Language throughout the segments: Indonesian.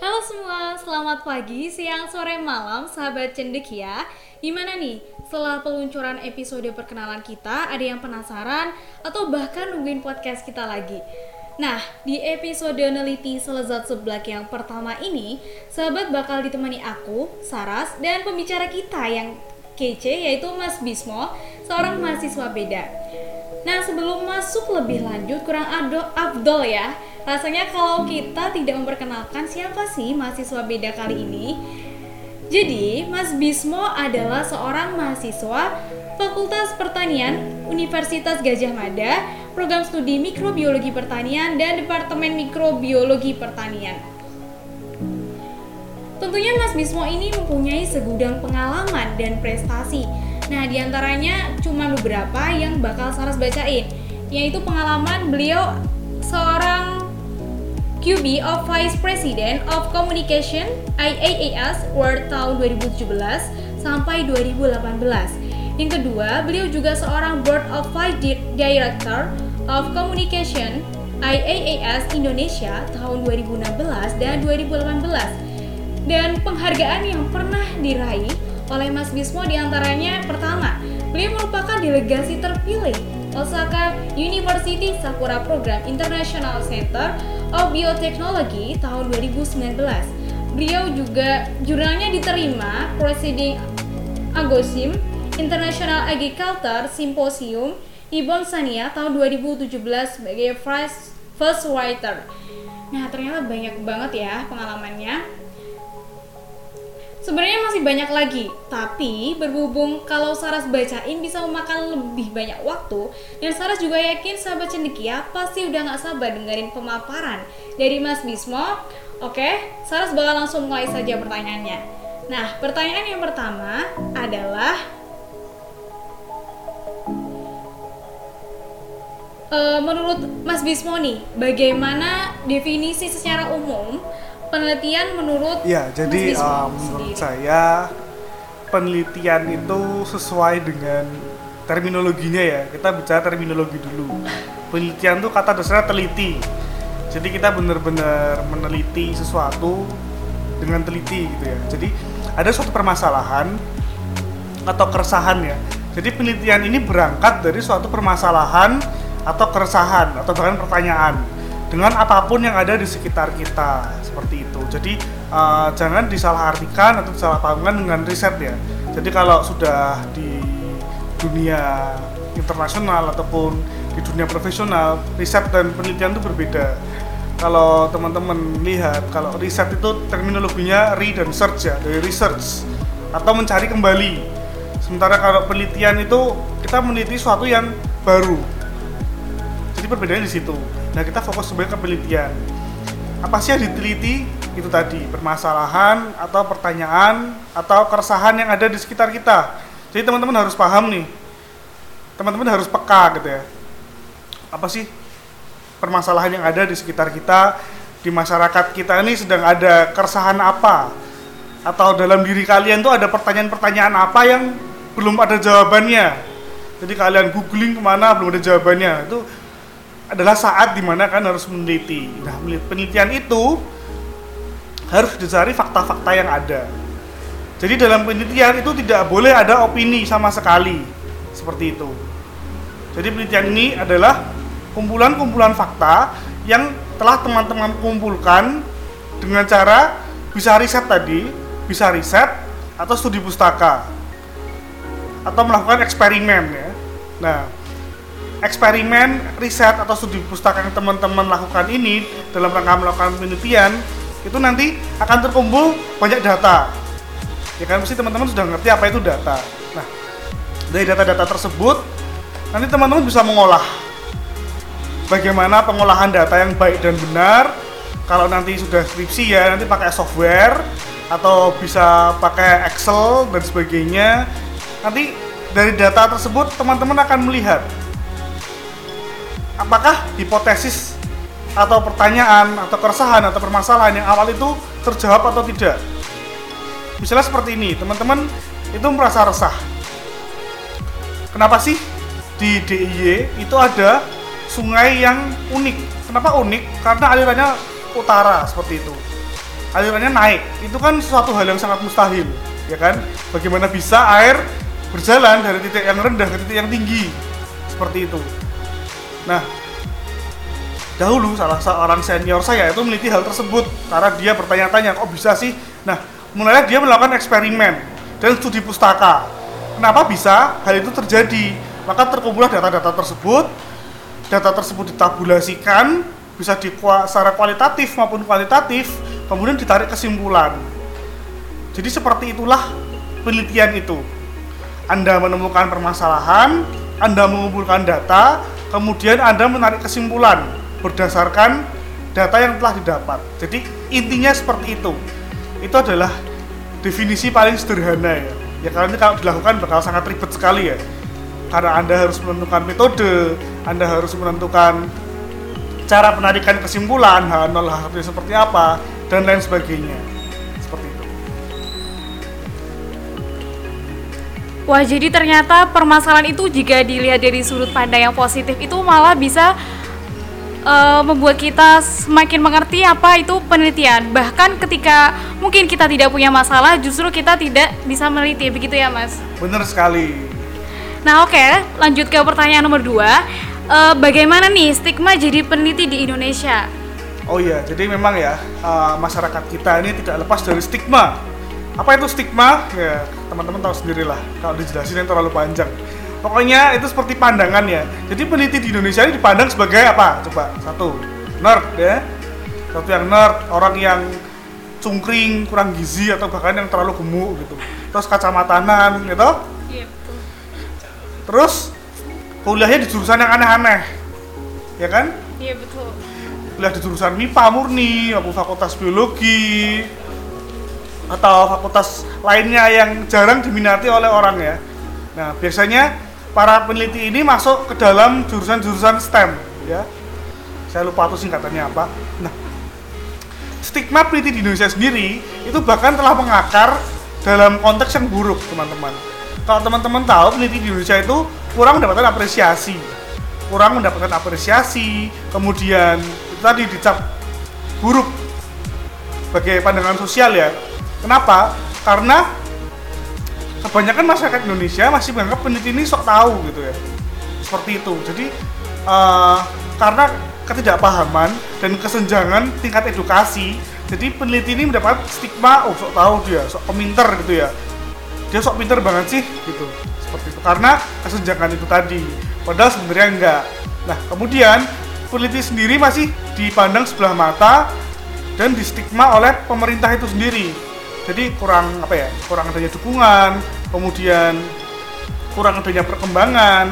Halo semua, selamat pagi, siang, sore, malam, sahabat cendekia. Gimana nih, setelah peluncuran episode perkenalan kita, ada yang penasaran atau bahkan nungguin podcast kita lagi? Nah, di episode Neliti Selezat Seblak yang pertama ini, sahabat bakal ditemani aku, Saras, dan pembicara kita yang kece yaitu Mas Bismo, seorang mahasiswa beda. Nah, sebelum masuk lebih lanjut, kurang ado abdol ya. Rasanya kalau kita tidak memperkenalkan siapa sih mahasiswa beda kali ini. Jadi, Mas Bismo adalah seorang mahasiswa Fakultas Pertanian Universitas Gajah Mada, program studi Mikrobiologi Pertanian dan Departemen Mikrobiologi Pertanian. Tentunya Mas Bismo ini mempunyai segudang pengalaman dan prestasi Nah, di antaranya cuma beberapa yang bakal Saras bacain, yaitu pengalaman beliau seorang QB of Vice President of Communication IAAS World tahun 2017 sampai 2018. Yang kedua, beliau juga seorang Board of Vice Director of Communication IAAS Indonesia tahun 2016 dan 2018. Dan penghargaan yang pernah diraih oleh Mas Bismo di antaranya pertama, beliau merupakan delegasi terpilih Osaka University Sakura Program International Center of Biotechnology tahun 2019. Beliau juga jurnalnya diterima Presiding Agosim International Agriculture Symposium di Bonsania tahun 2017 sebagai first, first writer. Nah, ternyata banyak banget ya pengalamannya. Sebenarnya masih banyak lagi, tapi berhubung kalau Saras bacain bisa memakan lebih banyak waktu, dan Saras juga yakin sahabat cendekia pasti udah gak sabar dengerin pemaparan dari Mas Bismo. Oke, Saras bakal langsung mulai saja pertanyaannya. Nah, pertanyaan yang pertama adalah uh, menurut Mas Bismo nih, bagaimana definisi secara umum penelitian menurut ya jadi uh, menurut saya penelitian itu sesuai dengan terminologinya ya. Kita bicara terminologi dulu. Penelitian tuh kata dasarnya teliti. Jadi kita benar-benar meneliti sesuatu dengan teliti gitu ya. Jadi ada suatu permasalahan atau keresahan ya. Jadi penelitian ini berangkat dari suatu permasalahan atau keresahan atau bahkan pertanyaan dengan apa pun yang ada di sekitar kita seperti itu. Jadi uh, jangan disalahartikan atau disalahpahamkan dengan riset ya. Jadi kalau sudah di dunia internasional ataupun di dunia profesional, riset dan penelitian itu berbeda. Kalau teman-teman lihat, kalau riset itu terminologinya re dan search ya, dari research atau mencari kembali. Sementara kalau penelitian itu kita meneliti sesuatu yang baru. Jadi perbedaannya di situ. Nah kita fokus sebagai ke penelitian. Apa sih yang diteliti? Itu tadi permasalahan atau pertanyaan atau keresahan yang ada di sekitar kita. Jadi teman-teman harus paham nih. Teman-teman harus peka gitu ya. Apa sih permasalahan yang ada di sekitar kita, di masyarakat kita ini sedang ada keresahan apa? Atau dalam diri kalian tuh ada pertanyaan-pertanyaan apa yang belum ada jawabannya? Jadi kalian googling ke mana belum ada jawabannya itu adalah saat di mana kan harus meneliti. Nah, penelitian itu harus dicari fakta-fakta yang ada. Jadi dalam penelitian itu tidak boleh ada opini sama sekali seperti itu. Jadi penelitian ini adalah kumpulan-kumpulan fakta yang telah teman-teman kumpulkan dengan cara bisa riset tadi, bisa riset atau studi pustaka atau melakukan eksperimen ya. Nah, eksperimen, riset atau studi pustaka yang teman-teman lakukan ini dalam rangka melakukan penelitian itu nanti akan terkumpul banyak data. Ya kan pasti teman-teman sudah ngerti apa itu data. Nah, dari data-data tersebut nanti teman-teman bisa mengolah bagaimana pengolahan data yang baik dan benar. Kalau nanti sudah skripsi ya nanti pakai software atau bisa pakai Excel dan sebagainya. Nanti dari data tersebut teman-teman akan melihat apakah hipotesis atau pertanyaan atau keresahan atau permasalahan yang awal itu terjawab atau tidak. Misalnya seperti ini, teman-teman itu merasa resah. Kenapa sih di DIY itu ada sungai yang unik? Kenapa unik? Karena alirannya utara seperti itu alirannya naik itu kan suatu hal yang sangat mustahil ya kan bagaimana bisa air berjalan dari titik yang rendah ke titik yang tinggi seperti itu nah dahulu salah seorang senior saya itu meneliti hal tersebut karena dia bertanya-tanya kok bisa sih nah mulailah dia melakukan eksperimen dan studi pustaka kenapa bisa hal itu terjadi maka terkumpullah data-data tersebut data tersebut ditabulasikan bisa di secara kualitatif maupun kuantitatif kemudian ditarik kesimpulan. Jadi seperti itulah penelitian itu. Anda menemukan permasalahan, Anda mengumpulkan data, kemudian Anda menarik kesimpulan berdasarkan data yang telah didapat. Jadi intinya seperti itu. Itu adalah definisi paling sederhana ya. Ya karena kalau dilakukan bakal sangat ribet sekali ya. Karena Anda harus menentukan metode, Anda harus menentukan cara penarikan kesimpulan H0 H1 seperti apa dan lain sebagainya Wah jadi ternyata permasalahan itu jika dilihat dari sudut pandang yang positif itu malah bisa uh, membuat kita semakin mengerti apa itu penelitian. Bahkan ketika mungkin kita tidak punya masalah, justru kita tidak bisa meneliti, begitu ya mas? Benar sekali. Nah oke, okay, lanjut ke pertanyaan nomor dua. Uh, bagaimana nih stigma jadi peneliti di Indonesia? Oh iya, jadi memang ya uh, masyarakat kita ini tidak lepas dari stigma. Apa itu stigma? Ya teman-teman tahu sendirilah. Kalau dijelasin yang terlalu panjang. Pokoknya itu seperti pandangan ya. Jadi peneliti di Indonesia ini dipandang sebagai apa? Coba satu, nerd ya. Satu yang nerd, orang yang cungkring, kurang gizi atau bahkan yang terlalu gemuk gitu. Terus kacamatanan gitu. Iya Terus kuliahnya di jurusan yang aneh-aneh. Ya kan? Iya betul kuliah di jurusan MIPA murni maupun fakultas biologi atau fakultas lainnya yang jarang diminati oleh orang ya. Nah, biasanya para peneliti ini masuk ke dalam jurusan-jurusan STEM ya. Saya lupa tuh singkatannya apa. Nah, stigma peneliti di Indonesia sendiri itu bahkan telah mengakar dalam konteks yang buruk, teman-teman. Kalau teman-teman tahu peneliti di Indonesia itu kurang mendapatkan apresiasi, kurang mendapatkan apresiasi, kemudian tadi dicap buruk sebagai pandangan sosial ya. Kenapa? Karena kebanyakan masyarakat Indonesia masih menganggap peneliti ini sok tahu gitu ya. Seperti itu. Jadi uh, karena ketidakpahaman dan kesenjangan tingkat edukasi, jadi peneliti ini mendapat stigma oh sok tahu dia, sok peminter gitu ya. Dia sok pinter banget sih gitu. Seperti itu. Karena kesenjangan itu tadi. Padahal sebenarnya enggak. Nah, kemudian peneliti sendiri masih dipandang sebelah mata dan distigma oleh pemerintah itu sendiri. Jadi kurang apa ya? Kurang adanya dukungan, kemudian kurang adanya perkembangan.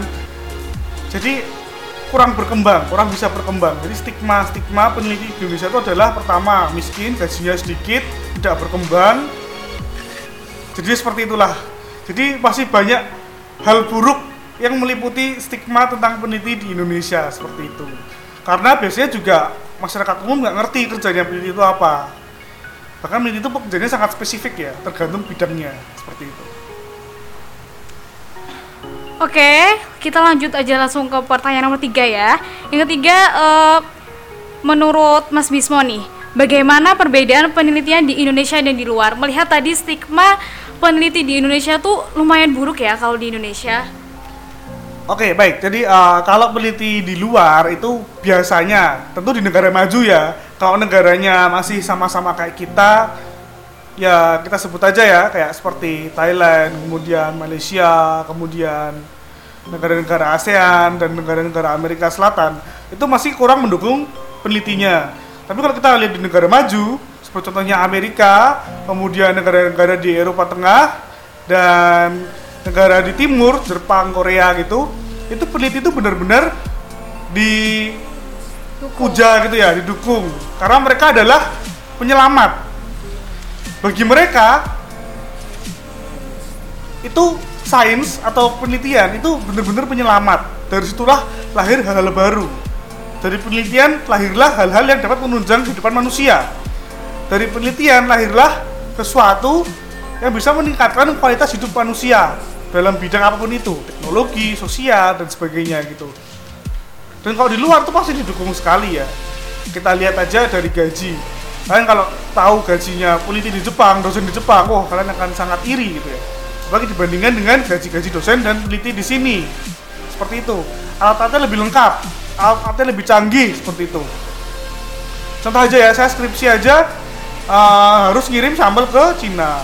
Jadi kurang berkembang, kurang bisa berkembang. Jadi stigma-stigma peneliti di Indonesia itu adalah pertama miskin, gajinya sedikit, tidak berkembang. Jadi seperti itulah. Jadi masih banyak hal buruk yang meliputi stigma tentang peneliti di Indonesia seperti itu karena biasanya juga masyarakat umum nggak ngerti kerjanya peneliti itu apa bahkan peneliti itu pekerjaannya sangat spesifik ya tergantung bidangnya seperti itu Oke, kita lanjut aja langsung ke pertanyaan nomor tiga ya. Yang ketiga, uh, menurut Mas Bismo nih, bagaimana perbedaan penelitian di Indonesia dan di luar? Melihat tadi stigma peneliti di Indonesia tuh lumayan buruk ya kalau di Indonesia. Oke, baik. Jadi uh, kalau peneliti di luar itu biasanya tentu di negara maju ya. Kalau negaranya masih sama-sama kayak kita, ya kita sebut aja ya kayak seperti Thailand, kemudian Malaysia, kemudian negara-negara ASEAN dan negara-negara Amerika Selatan itu masih kurang mendukung penelitinya. Tapi kalau kita lihat di negara maju, seperti contohnya Amerika, kemudian negara-negara di Eropa Tengah dan negara di timur Jepang Korea gitu itu peneliti itu benar-benar di puja gitu ya didukung. Karena mereka adalah penyelamat. Bagi mereka itu sains atau penelitian itu benar-benar penyelamat. Dari situlah lahir hal-hal baru. Dari penelitian lahirlah hal-hal yang dapat menunjang kehidupan manusia. Dari penelitian lahirlah sesuatu yang bisa meningkatkan kualitas hidup manusia dalam bidang apa pun itu, teknologi, sosial dan sebagainya gitu. Dan kalau di luar tuh pasti didukung sekali ya. kita lihat aja dari gaji. Kalian kalau tahu gajinya peneliti di Jepang dosen di Jepang oh kalian akan sangat iri gitu ya. Bagi dibandingkan dengan gaji-gaji dosen dan peneliti di sini. Seperti itu. Alat-alatnya lebih lengkap. Alat-alatnya lebih canggih seperti itu. Contoh aja ya saya skripsi aja uh, harus ngirim sampel ke Cina.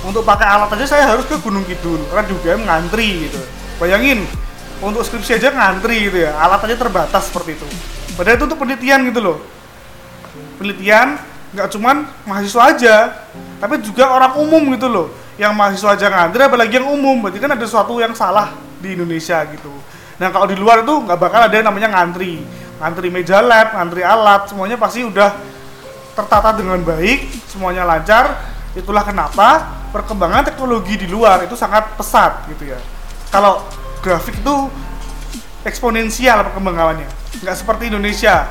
Untuk pakai alat aja saya harus ke Gunung Kidul. Karena UGM ngantri gitu. Bayangin untuk skripsi aja ngantri gitu ya. Alat aja terbatas seperti itu. Padahal itu untuk penelitian gitu loh. Penelitian nggak cuman mahasiswa aja tapi juga orang umum gitu loh. Yang mahasiswa aja ngantri apalagi yang umum. Berarti kan ada sesuatu yang salah di Indonesia gitu. Nah kalau di luar itu nggak bakal ada yang namanya ngantri. Ngantri meja lab ngantri alat semuanya pasti udah tertata dengan baik semuanya lancar. Itulah kenapa perkembangan teknologi di luar itu sangat pesat gitu ya. Kalau grafik itu eksponensial perkembangannya. Nggak seperti Indonesia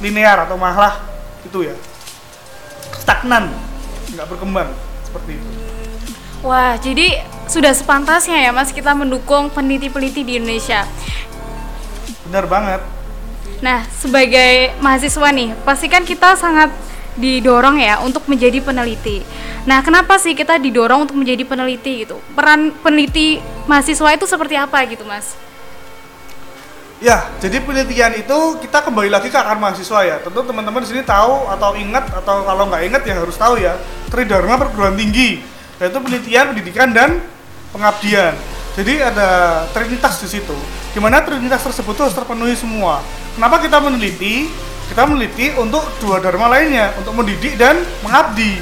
linear atau malah itu ya. Stagnan nggak berkembang seperti itu. Wah jadi sudah sepantasnya ya mas kita mendukung peneliti-peneliti di Indonesia. Benar banget. Nah sebagai mahasiswa nih pastikan kita sangat didorong ya untuk menjadi peneliti. Nah, kenapa sih kita didorong untuk menjadi peneliti gitu? Peran peneliti mahasiswa itu seperti apa gitu, Mas? Ya, jadi penelitian itu kita kembali lagi ke akar mahasiswa ya. Tentu teman-teman di sini tahu atau ingat atau kalau nggak ingat ya harus tahu ya. Tridharma perguruan tinggi, yaitu penelitian, pendidikan dan pengabdian. Jadi ada trinitas di situ. Gimana trinitas tersebut harus terpenuhi semua. Kenapa kita meneliti? Kita meneliti untuk dua dharma lainnya untuk mendidik dan mengabdi.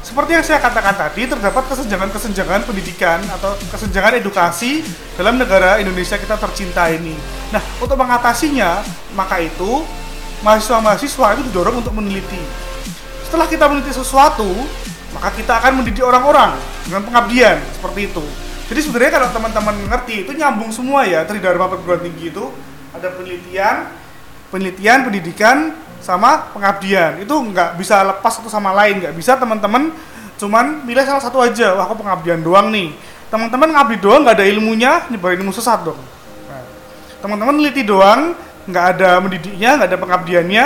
Seperti yang saya katakan tadi terdapat kesenjangan-kesenjangan pendidikan atau kesenjangan edukasi dalam negara Indonesia kita tercinta ini. Nah untuk mengatasinya maka itu mahasiswa-mahasiswa itu didorong untuk meneliti. Setelah kita meneliti sesuatu maka kita akan mendidik orang-orang dengan pengabdian seperti itu. Jadi sebenarnya kalau teman-teman ngerti itu nyambung semua ya Tridharma perguruan tinggi itu. Ada penelitian penelitian, pendidikan, sama pengabdian. Itu nggak bisa lepas satu sama lain nggak bisa teman-teman. Cuman milih salah satu aja. Wah aku pengabdian doang nih. Teman-teman ngabdi doang nggak ada ilmunya nyebar ilmu sesat dong. Nah, teman-teman neliti doang nggak ada mendidiknya nggak ada pengabdiannya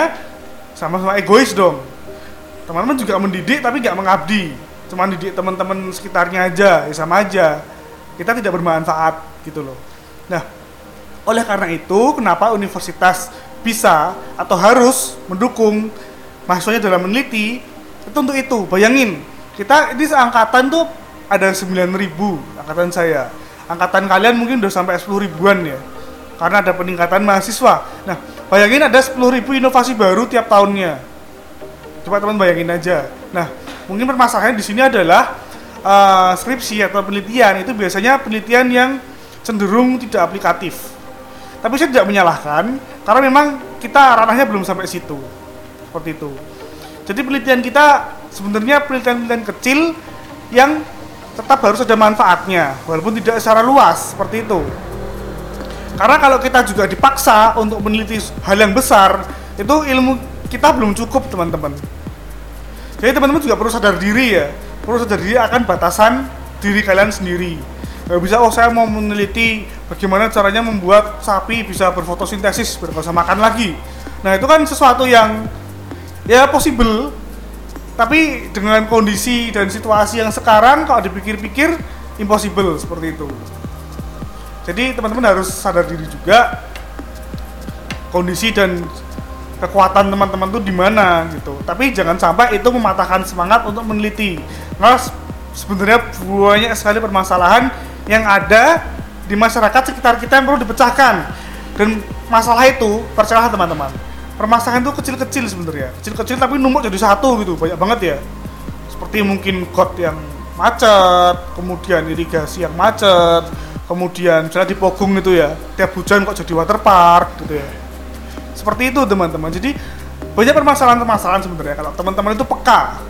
sama-sama egois dong. Teman-teman juga mendidik tapi nggak mengabdi. Cuman didik teman-teman sekitarnya aja ya sama aja. Kita tidak bermanfaat gitu loh. Nah oleh karena itu kenapa universitas bisa atau harus mendukung mahasiswanya dalam meneliti itu untuk itu. Bayangin kita ini seangkatan tuh ada 9000 angkatan saya. Angkatan kalian mungkin udah sampai 10 ribuan ya karena ada peningkatan mahasiswa. Nah bayangin ada 10 ribu inovasi baru tiap tahunnya. Coba teman bayangin aja. Nah mungkin permasalahannya di sini adalah uh, skripsi atau penelitian itu biasanya penelitian yang cenderung tidak aplikatif tapi saya tidak menyalahkan karena memang kita ranahnya belum sampai situ. Seperti itu. Jadi penelitian kita sebenarnya penelitian-penelitian kecil yang tetap harus ada manfaatnya walaupun tidak secara luas seperti itu. Karena kalau kita juga dipaksa untuk meneliti hal yang besar, itu ilmu kita belum cukup, teman-teman. Jadi teman-teman juga perlu sadar diri ya, perlu sadar diri akan batasan diri kalian sendiri nggak bisa oh saya mau meneliti bagaimana caranya membuat sapi bisa berfotosintesis bisa makan lagi. Nah itu kan sesuatu yang ya possible. Tapi dengan kondisi dan situasi yang sekarang kalau dipikir-pikir impossible seperti itu. Jadi teman-teman harus sadar diri juga kondisi dan kekuatan teman-teman tuh di mana gitu. Tapi jangan sampai itu mematahkan semangat untuk meneliti. Karena sebenarnya banyak sekali permasalahan yang ada di masyarakat sekitar kita yang perlu dipecahkan. Dan masalah itu percayalah teman-teman permasalahan itu kecil-kecil sebenarnya. Kecil-kecil tapi numpuk jadi satu gitu banyak banget ya. Seperti mungkin got yang macet kemudian irigasi yang macet kemudian misalnya di Pogung itu ya tiap hujan kok jadi waterpark gitu ya. Seperti itu teman-teman. Jadi banyak permasalahan-permasalahan sebenarnya. Kalau teman-teman itu peka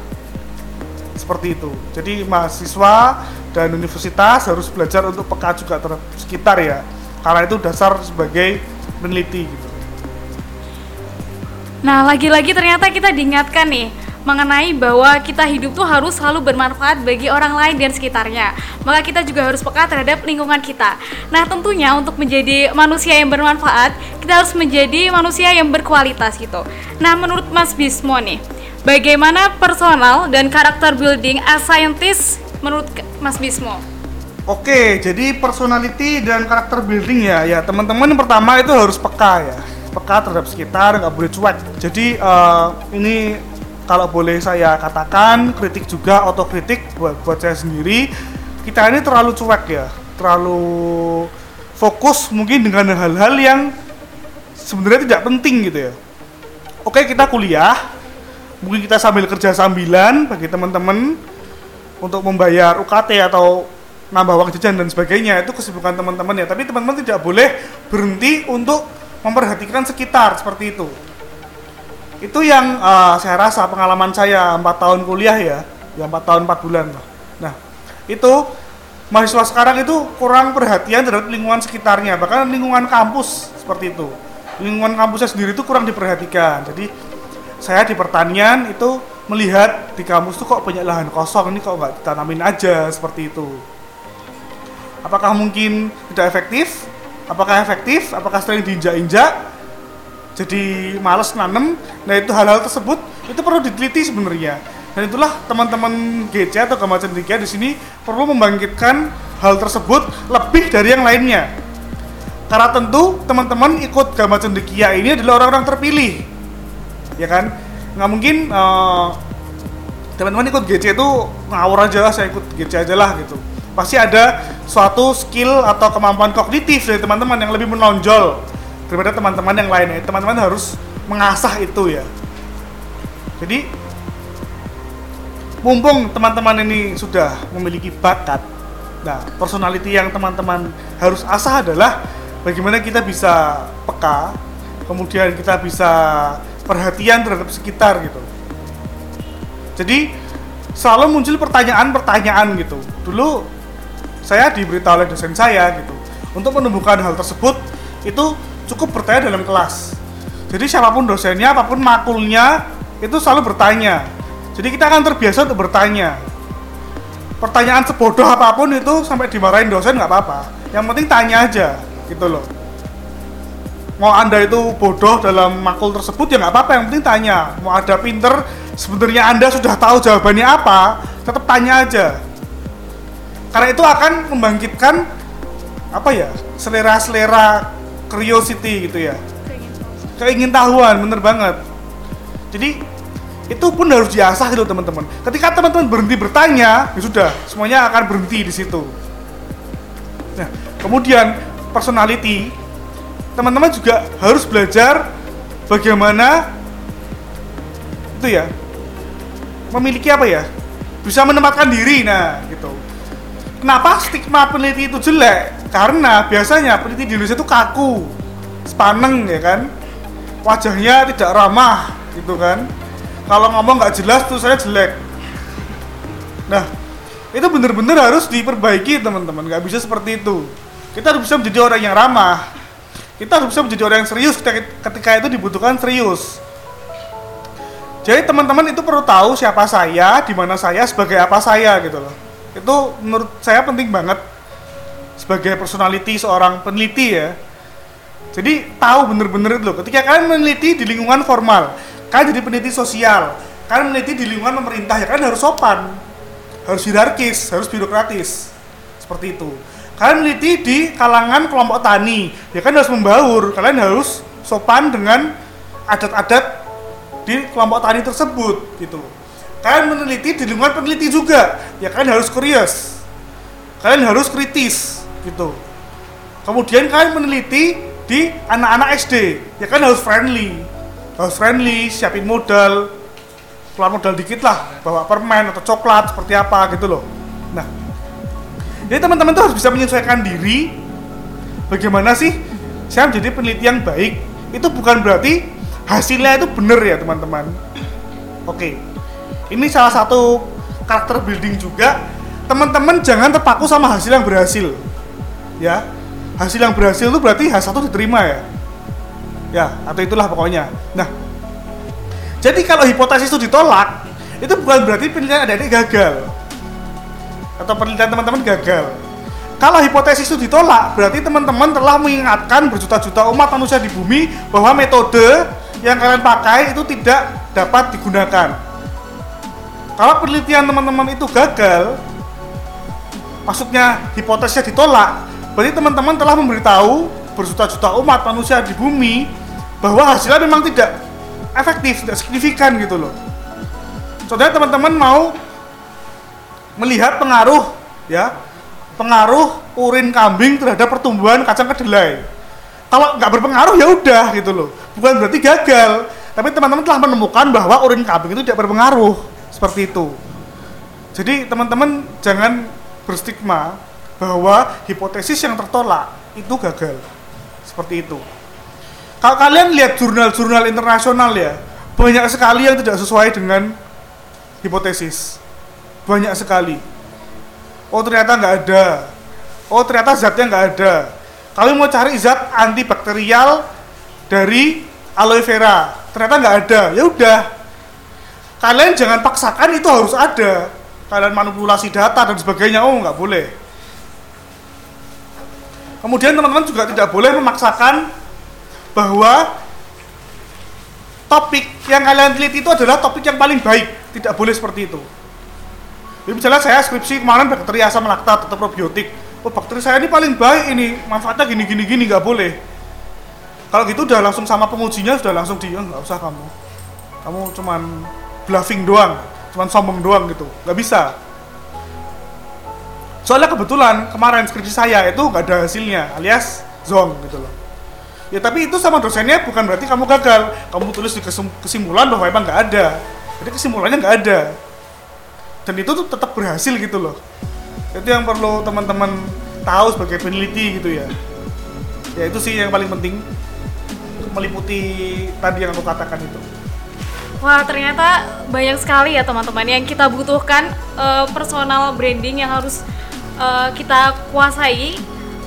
seperti itu. Jadi mahasiswa dan universitas harus belajar untuk peka juga terhadap sekitar ya karena itu dasar sebagai peneliti gitu. Nah lagi-lagi ternyata kita diingatkan nih mengenai bahwa kita hidup tuh harus selalu bermanfaat bagi orang lain dan sekitarnya. Maka kita juga harus peka terhadap lingkungan kita. Nah, tentunya untuk menjadi manusia yang bermanfaat, kita harus menjadi manusia yang berkualitas gitu. Nah, menurut Mas Bismo nih, bagaimana personal dan karakter building as scientist menurut Mas Bismo? Oke, jadi personality dan karakter building ya, ya teman-teman yang pertama itu harus peka ya, peka terhadap sekitar, nggak boleh cuek. Jadi uh, ini kalau boleh saya katakan kritik juga otokritik buat buat saya sendiri. Kita ini terlalu cuek ya. Terlalu fokus mungkin dengan hal-hal yang sebenarnya tidak penting gitu ya. Oke kita kuliah. Mungkin kita sambil kerja sambilan bagi teman-teman untuk membayar UKT atau nambah uang jajan dan sebagainya itu kesibukan teman-teman ya. Tapi teman-teman tidak boleh berhenti untuk memperhatikan sekitar seperti itu. Itu yang uh, saya rasa pengalaman saya empat tahun kuliah ya ya empat tahun empat bulan lah. Nah itu mahasiswa sekarang itu kurang perhatian terhadap lingkungan sekitarnya bahkan lingkungan kampus seperti itu. Lingkungan kampusnya sendiri itu kurang diperhatikan. Jadi saya di pertanian itu melihat di kampus tuh kok banyak lahan kosong ini kok nggak ditanamin aja seperti itu. Apakah mungkin tidak efektif? Apakah efektif? Apakah sering diinjak-injak? Jadi males nanem nah itu hal-hal tersebut itu perlu diteliti sebenarnya. Dan itulah teman-teman GC atau Gama Cendikia di sini perlu membangkitkan hal tersebut lebih dari yang lainnya. Karena tentu teman-teman ikut Gama Cendikia ini adalah orang-orang terpilih. Ya kan nggak mungkin uh, teman-teman ikut GC itu ngawur aja lah saya ikut GC aja lah gitu. Pasti ada suatu skill atau kemampuan kognitif dari teman-teman yang lebih menonjol daripada teman-teman yang lainnya. Teman-teman harus mengasah itu ya. Jadi mumpung teman-teman ini sudah memiliki bakat nah personality yang teman-teman harus asah adalah bagaimana kita bisa peka kemudian kita bisa perhatian terhadap sekitar gitu jadi selalu muncul pertanyaan-pertanyaan gitu dulu saya diberitahu oleh dosen saya gitu untuk menumbuhkan hal tersebut itu cukup bertanya dalam kelas. Jadi siapa pun dosennya, apa pun makulnya, itu selalu bertanya. Jadi kita akan terbiasa untuk bertanya. Pertanyaan sebodoh apa pun itu sampai dimarahin dosen nggak apa-apa. Yang penting tanya aja, gitu loh. Mau anda itu bodoh dalam makul tersebut ya nggak apa-apa. Yang penting tanya. Mau ada pinter, sebenarnya anda sudah tahu jawabannya apa, tetap tanya aja. Karena itu akan membangkitkan apa ya selera-selera curiosity gitu ya keingin tahuan bener banget jadi itu pun harus diasah gitu teman-teman ketika teman-teman berhenti bertanya ya sudah semuanya akan berhenti di situ nah kemudian personality teman-teman juga harus belajar bagaimana itu ya memiliki apa ya bisa menempatkan diri nah gitu kenapa stigma peneliti itu jelek karena biasanya peneliti di Indonesia itu kaku, sepaneng ya kan, wajahnya tidak ramah gitu kan. Kalau ngomong nggak jelas tuh saya jelek. Nah, itu benar-benar harus diperbaiki teman-teman. Nggak bisa seperti itu. Kita harus bisa menjadi orang yang ramah. Kita harus bisa menjadi orang yang serius ketika itu dibutuhkan serius. Jadi teman-teman itu perlu tahu siapa saya, di mana saya, sebagai apa saya gitu loh. Itu menurut saya penting banget sebagai personality seorang peneliti ya. Jadi tahu bener-bener itu loh. Ketika kalian meneliti di lingkungan formal, kalian jadi peneliti sosial, kalian meneliti di lingkungan pemerintah ya kalian harus sopan, harus hierarkis, harus birokratis, seperti itu. Kalian meneliti di kalangan kelompok tani, ya kan harus membaur, kalian harus sopan dengan adat-adat di kelompok tani tersebut gitu. Kalian meneliti di lingkungan peneliti juga, ya kalian harus curious, kalian harus kritis, gitu. Kemudian kalian meneliti di anak-anak SD ya kan harus friendly. Harus friendly siapin modal. Keluar modal dikit lah. Bawa permen atau coklat seperti apa gitu loh. Nah jadi teman-teman tuh harus bisa menyesuaikan diri. Bagaimana sih? Saya menjadi peneliti yang baik. Itu bukan berarti hasilnya itu benar ya teman-teman. Oke. Ini salah satu karakter building juga. Teman-teman jangan terpaku sama hasil yang berhasil. Ya. Hasil yang berhasil itu berarti H1 diterima ya. Ya atau itulah pokoknya. Nah. Jadi kalau hipotesis itu ditolak itu bukan berarti penelitian adik-adik gagal atau penelitian teman-teman gagal kalau hipotesis itu ditolak berarti teman-teman telah mengingatkan berjuta-juta umat manusia di bumi bahwa metode yang kalian pakai itu tidak dapat digunakan kalau penelitian teman-teman itu gagal maksudnya hipotesisnya ditolak berarti teman-teman telah memberitahu berjuta-juta umat manusia di bumi bahwa hasilnya memang tidak efektif, tidak signifikan gitu loh. Saudara teman-teman mau melihat pengaruh ya, pengaruh urin kambing terhadap pertumbuhan kacang kedelai. Kalau nggak berpengaruh ya udah gitu loh. Bukan berarti gagal, tapi teman-teman telah menemukan bahwa urin kambing itu tidak berpengaruh seperti itu. Jadi teman-teman jangan berstigma bahwa hipotesis yang tertolak itu gagal. Seperti itu. Kalau kalian lihat jurnal-jurnal internasional ya, banyak sekali yang tidak sesuai dengan hipotesis. Banyak sekali. Oh ternyata nggak ada. Oh ternyata zatnya nggak ada. Kalian mau cari zat antibakterial dari aloe vera, ternyata nggak ada. Ya udah. Kalian jangan paksakan itu harus ada. Kalian manipulasi data dan sebagainya, oh nggak boleh. Kemudian teman-teman juga tidak boleh memaksakan bahwa topik yang kalian teliti itu adalah topik yang paling baik tidak boleh seperti itu jadi misalnya saya skripsi kemarin bakteri asam laktat atau probiotik. Oh bakteri saya ini paling baik ini. Manfaatnya gini gini gini nggak boleh. Kalau gitu udah langsung sama pengujinya sudah langsung di oh, nggak usah kamu. Kamu cuman bluffing doang cuman sombong doang gitu. Nggak bisa. Soalnya kebetulan kemarin skripsi saya itu nggak ada hasilnya alias zong gitu loh. Ya tapi itu sama dosennya bukan berarti kamu gagal. Kamu tulis di kesimpulan bahwa emang nggak ada. Jadi kesimpulannya nggak ada dan itu tuh tetap berhasil gitu loh. Itu yang perlu teman-teman tahu sebagai peneliti gitu ya. Ya itu sih yang paling penting meliputi tadi yang aku katakan itu. Wah ternyata banyak sekali ya teman-teman yang kita butuhkan uh, personal branding yang harus uh, kita kuasai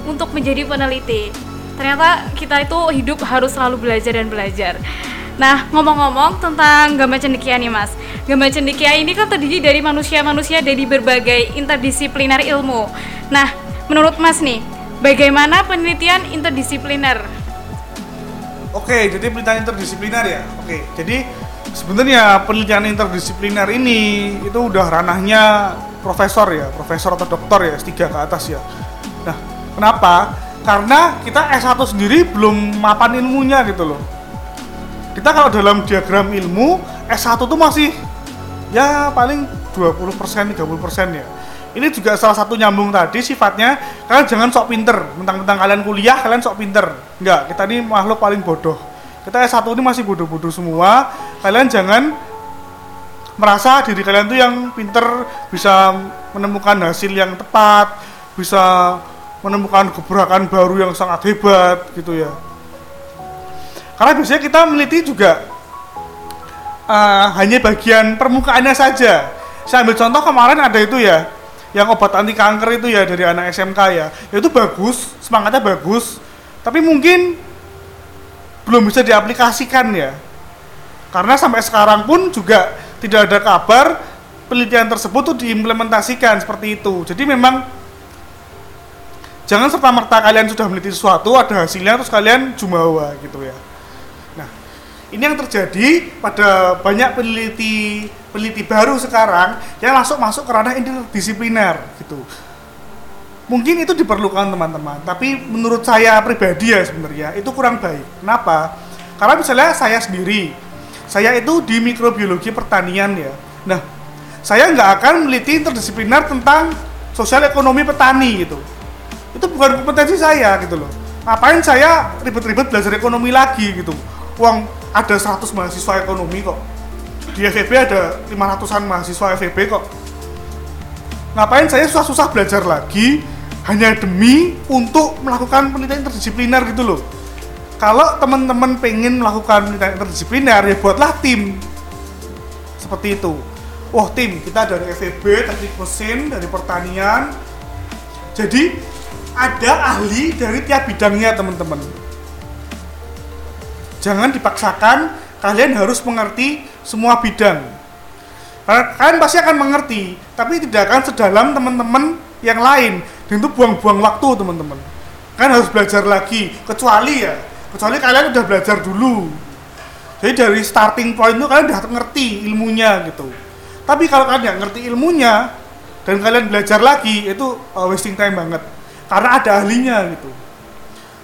untuk menjadi peneliti. Ternyata kita itu hidup harus selalu belajar dan belajar Nah, ngomong-ngomong tentang gambar cendekia nih mas. Gambar cendekia ini kan terdiri dari manusia-manusia dari berbagai interdisipliner ilmu. Nah, menurut mas nih, bagaimana penelitian interdisipliner? Oke, jadi penelitian interdisipliner ya? Oke, jadi sebenarnya penelitian interdisipliner ini itu udah ranahnya profesor ya Profesor atau doktor ya, S3 ke atas ya. Nah, kenapa? karena kita S1 sendiri belum mapan ilmunya gitu loh kita kalau dalam diagram ilmu S1 tuh masih ya paling 20% 30% ya. Ini juga salah satu nyambung tadi sifatnya kalian jangan sok pinter. Tentang kalian kuliah kalian sok pinter. Enggak kita ini makhluk paling bodoh. Kita S1 ini masih bodoh-bodoh semua. Kalian jangan merasa diri kalian tuh yang pinter bisa menemukan hasil yang tepat bisa menemukan gebrakan baru yang sangat hebat gitu ya karena biasanya kita meneliti juga uh, hanya bagian permukaannya saja. Saya ambil contoh kemarin ada itu ya yang obat anti kanker itu ya dari anak SMK ya itu bagus semangatnya bagus tapi mungkin belum bisa diaplikasikan ya. Karena sampai sekarang pun juga tidak ada kabar penelitian tersebut tuh diimplementasikan seperti itu. Jadi memang jangan serta merta kalian sudah meneliti sesuatu ada hasilnya terus kalian jumawa gitu ya ini yang terjadi pada banyak peneliti peneliti baru sekarang yang langsung masuk ke ranah interdisipliner gitu. Mungkin itu diperlukan teman-teman tapi menurut saya pribadi ya sebenarnya itu kurang baik. Kenapa? Karena misalnya saya sendiri saya itu di mikrobiologi pertanian ya. Nah saya nggak akan meneliti interdisipliner tentang sosial ekonomi petani gitu. Itu bukan kompetensi saya gitu loh. Ngapain saya ribet-ribet belajar ekonomi lagi gitu. Uang ada 100 mahasiswa ekonomi kok. Di FEB ada 500an mahasiswa FEB kok. Ngapain saya susah-susah belajar lagi hanya demi untuk melakukan penelitian interdisipliner gitu loh. Kalau teman-teman pengen melakukan penelitian interdisipliner ya buatlah tim. Seperti itu. Wah tim. Kita dari FEB teknik mesin dari pertanian. Jadi ada ahli dari tiap bidangnya teman-teman jangan dipaksakan kalian harus mengerti semua bidang. Kalian pasti akan mengerti tapi tidak akan sedalam teman-teman yang lain. Dan itu buang-buang waktu teman-teman. Kan harus belajar lagi kecuali ya kecuali kalian udah belajar dulu. Jadi dari starting point itu kalian udah ngerti ilmunya gitu. Tapi kalau kalian ngerti ilmunya dan kalian belajar lagi itu uh, wasting time banget. Karena ada ahlinya gitu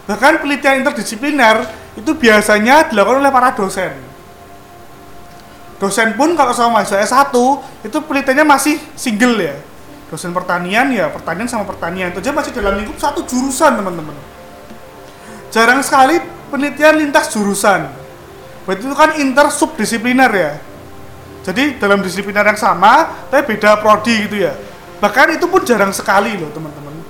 bahkan penelitian interdisipliner itu biasanya dilakukan oleh para dosen. Dosen pun kalau sama mahasiswa S1 itu penelitiannya masih single ya. Dosen pertanian ya pertanian sama pertanian. Itu aja masih dalam lingkup satu jurusan teman-teman. Jarang sekali penelitian lintas jurusan. Berarti itu kan inter subdisipliner ya. Jadi dalam disipliner yang sama tapi beda prodi gitu ya. Bahkan itu pun jarang sekali loh teman-teman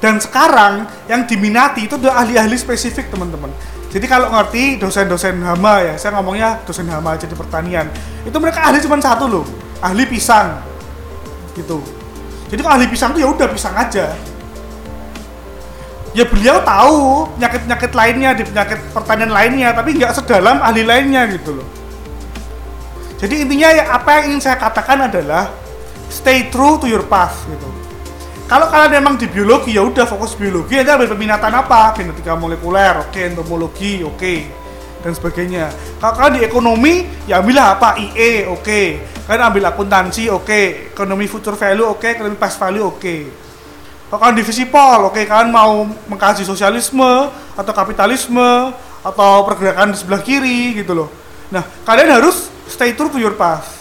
dan sekarang yang diminati itu adalah ahli-ahli spesifik teman-teman jadi kalau ngerti dosen-dosen hama ya, saya ngomongnya dosen hama aja di pertanian. Itu mereka ahli cuma satu loh, ahli pisang. Gitu. Jadi kalau ahli pisang tuh ya udah pisang aja. Ya beliau tahu penyakit-penyakit lainnya di penyakit pertanian lainnya, tapi nggak sedalam ahli lainnya gitu loh. Jadi intinya ya apa yang ingin saya katakan adalah stay true to your path gitu kalau kalian memang di biologi ya udah fokus biologi aja ambil peminatan apa genetika molekuler oke okay. entomologi oke okay. dan sebagainya kalau kalian di ekonomi ya ambillah apa IE oke okay. kalian ambil akuntansi oke okay. ekonomi future value oke okay. ekonomi past value oke okay. kalau kalian di visipol oke okay. kalian mau mengkaji sosialisme atau kapitalisme atau pergerakan di sebelah kiri gitu loh nah kalian harus stay true to your path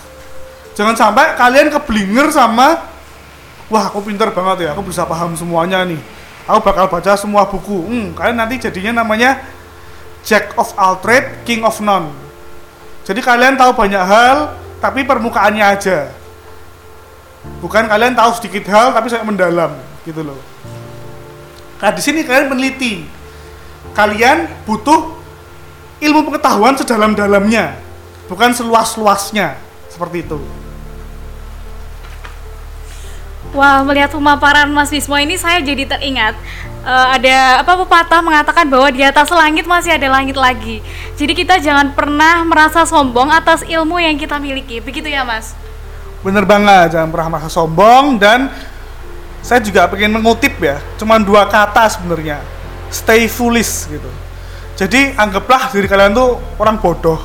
jangan sampai kalian keblinger sama wah aku pinter banget ya. Aku bisa paham semuanya nih. Aku bakal baca semua buku. Hmm, kalian nanti jadinya namanya Jack of all trade King of none. Jadi kalian tahu banyak hal tapi permukaannya aja. Bukan kalian tahu sedikit hal tapi saya mendalam gitu loh. Nah di sini kalian meneliti. Kalian butuh ilmu pengetahuan sedalam-dalamnya bukan seluas-luasnya seperti itu Wah, melihat pemaparan Mas Bismo ini saya jadi teringat uh, ada apa pepatah mengatakan bahwa di atas langit masih ada langit lagi. Jadi kita jangan pernah merasa sombong atas ilmu yang kita miliki. Begitu ya, Mas? Bener banget, jangan pernah merasa sombong dan saya juga pengen mengutip ya, cuma dua kata sebenarnya. Stay foolish gitu. Jadi anggaplah diri kalian tuh orang bodoh.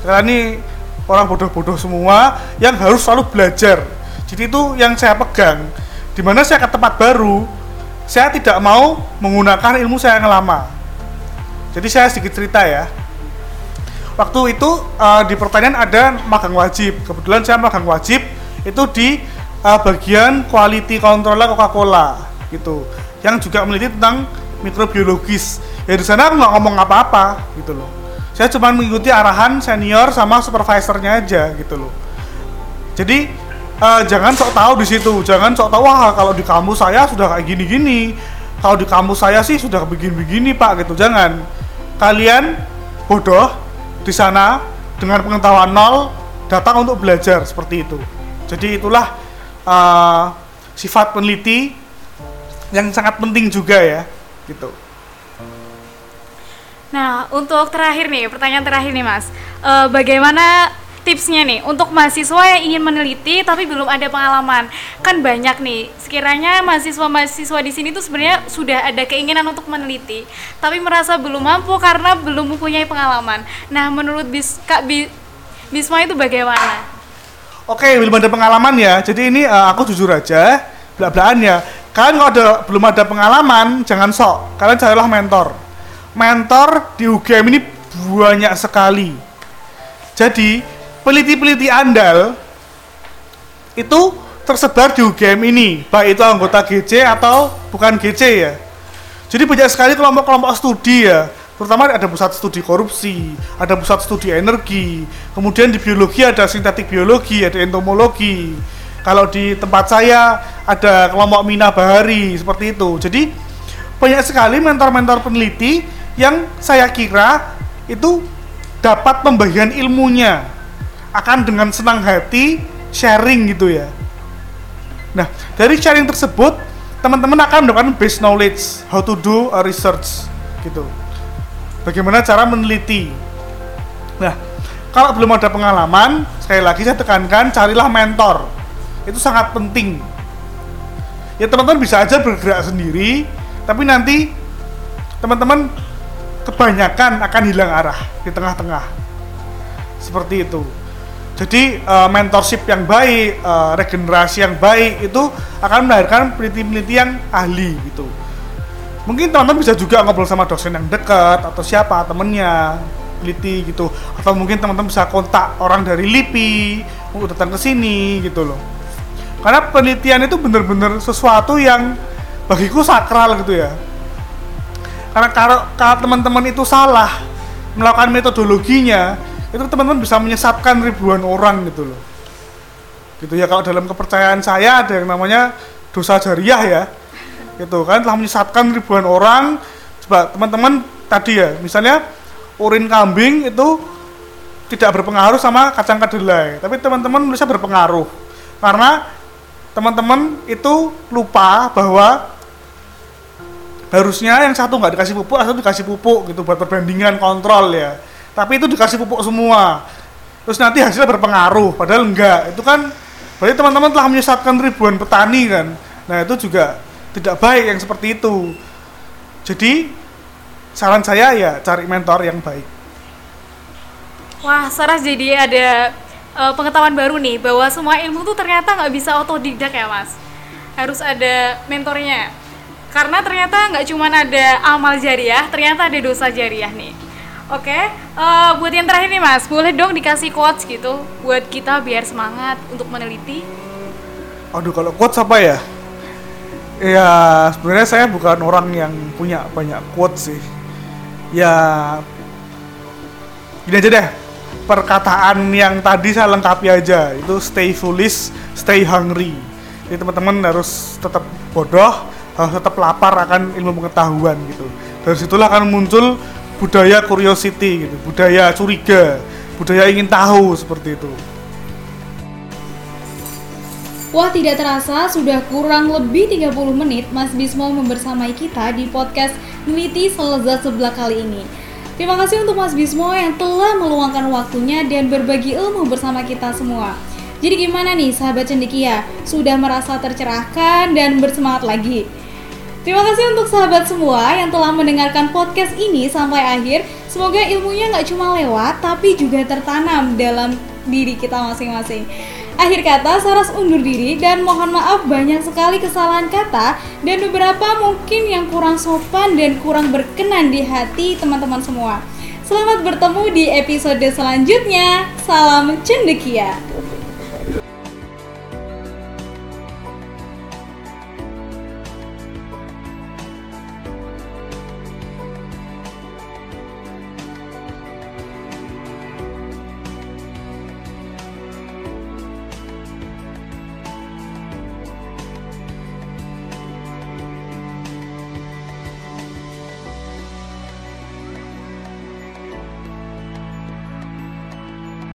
Kalian ini orang bodoh-bodoh semua yang harus selalu belajar jadi itu yang saya pegang. Di mana saya ke tempat baru saya tidak mau menggunakan ilmu saya yang lama. Jadi saya sedikit cerita ya. Waktu itu uh, di pertanian ada magang wajib. Kebetulan saya magang wajib itu di uh, bagian quality controller Coca-Cola gitu. Yang juga meneliti tentang mikrobiologis. Ya di sana aku nggak ngomong apa-apa gitu loh. Saya cuma mengikuti arahan senior sama supervisornya aja gitu loh. Jadi uh, jangan sok tahu di situ. Jangan sok tahu wah kalau di kampus saya sudah kayak gini-gini. Kalau di kampus saya sih sudah begini-begini pak gitu. Jangan. Kalian bodoh di sana dengan pengetahuan nol datang untuk belajar seperti itu. Jadi itulah uh, sifat peneliti yang sangat penting juga ya gitu. Nah, untuk terakhir nih, pertanyaan terakhir nih, Mas. Uh, bagaimana tipsnya nih. Untuk mahasiswa yang ingin meneliti tapi belum ada pengalaman. Kan banyak nih. Sekiranya mahasiswa-mahasiswa di sini tuh sebenarnya sudah ada keinginan untuk meneliti tapi merasa belum mampu karena belum mempunyai pengalaman. Nah menurut bis kak bis, Bisma itu bagaimana? Oke belum ada pengalaman ya. Jadi ini uh, aku jujur aja belak-belakan ya. Kalian kalau ada belum ada pengalaman jangan sok. Kalian carilah mentor. Mentor di UGM ini banyak sekali. Jadi peliti-peliti andal itu tersebar di UGM ini, baik itu anggota GC atau bukan GC ya. Jadi banyak sekali kelompok-kelompok studi ya, terutama ada pusat studi korupsi, ada pusat studi energi, kemudian di biologi ada sintetik biologi, ada entomologi. Kalau di tempat saya ada kelompok Mina Bahari seperti itu. Jadi banyak sekali mentor-mentor peneliti yang saya kira itu dapat pembagian ilmunya akan dengan senang hati sharing gitu ya. Nah, dari sharing tersebut teman-teman akan mendapatkan base knowledge how to do a research gitu. Bagaimana cara meneliti. Nah, kalau belum ada pengalaman sekali lagi saya tekankan carilah mentor itu sangat penting ya teman-teman bisa aja bergerak sendiri tapi nanti teman-teman kebanyakan akan hilang arah di tengah-tengah seperti itu jadi uh, mentorship yang baik uh, regenerasi yang baik itu akan melahirkan peneliti-peneliti yang ahli gitu. Mungkin teman-teman bisa juga ngobrol sama dosen yang dekat atau siapa temennya peneliti gitu. Atau mungkin teman-teman bisa kontak orang dari LIPI untuk datang ke sini gitu loh. Karena penelitian itu benar-benar sesuatu yang bagiku sakral gitu ya. Karena kalau, kalau teman-teman itu salah melakukan metodologinya itu teman-teman bisa menyesatkan ribuan orang gitu loh. Gitu ya kalau dalam kepercayaan saya ada yang namanya dosa jariah ya. Gitu kan telah menyesatkan ribuan orang. Coba teman-teman tadi ya misalnya urin kambing itu tidak berpengaruh sama kacang kedelai tapi teman-teman bisa berpengaruh. Karena teman-teman itu lupa bahwa harusnya yang satu nggak dikasih pupuk satu dikasih pupuk gitu buat perbandingan kontrol ya tapi itu dikasih pupuk semua terus nanti hasilnya berpengaruh padahal enggak itu kan berarti teman-teman telah menyesatkan ribuan petani kan nah itu juga tidak baik yang seperti itu jadi saran saya ya cari mentor yang baik. Wah, Saras jadi ada uh, pengetahuan baru nih bahwa semua ilmu tuh ternyata nggak bisa otodidak ya mas. Harus ada mentornya. Karena ternyata nggak cuma ada amal jariah, ternyata ada dosa jariah nih. Oke, okay, uh, eh, buat yang terakhir nih mas, boleh dong dikasih quotes gitu buat kita biar semangat untuk meneliti. Aduh, kalau quotes apa ya? Ya sebenarnya saya bukan orang yang punya banyak quotes sih. Ya gini aja deh. Perkataan yang tadi saya lengkapi aja. Itu stay foolish stay hungry. Jadi teman-teman harus tetap bodoh harus tetap lapar akan ilmu pengetahuan gitu. Dari situlah akan muncul budaya curiosity gitu budaya curiga budaya ingin tahu seperti itu Wah tidak terasa sudah kurang lebih 30 menit Mas Bismo membersamai kita di podcast Neliti Selezat Sebelah kali ini Terima kasih untuk Mas Bismo yang telah meluangkan waktunya dan berbagi ilmu bersama kita semua Jadi gimana nih sahabat cendekia? Sudah merasa tercerahkan dan bersemangat lagi? Terima kasih untuk sahabat semua yang telah mendengarkan podcast ini sampai akhir Semoga ilmunya nggak cuma lewat tapi juga tertanam dalam diri kita masing-masing Akhir kata, Saras undur diri dan mohon maaf banyak sekali kesalahan kata dan beberapa mungkin yang kurang sopan dan kurang berkenan di hati teman-teman semua. Selamat bertemu di episode selanjutnya. Salam cendekia.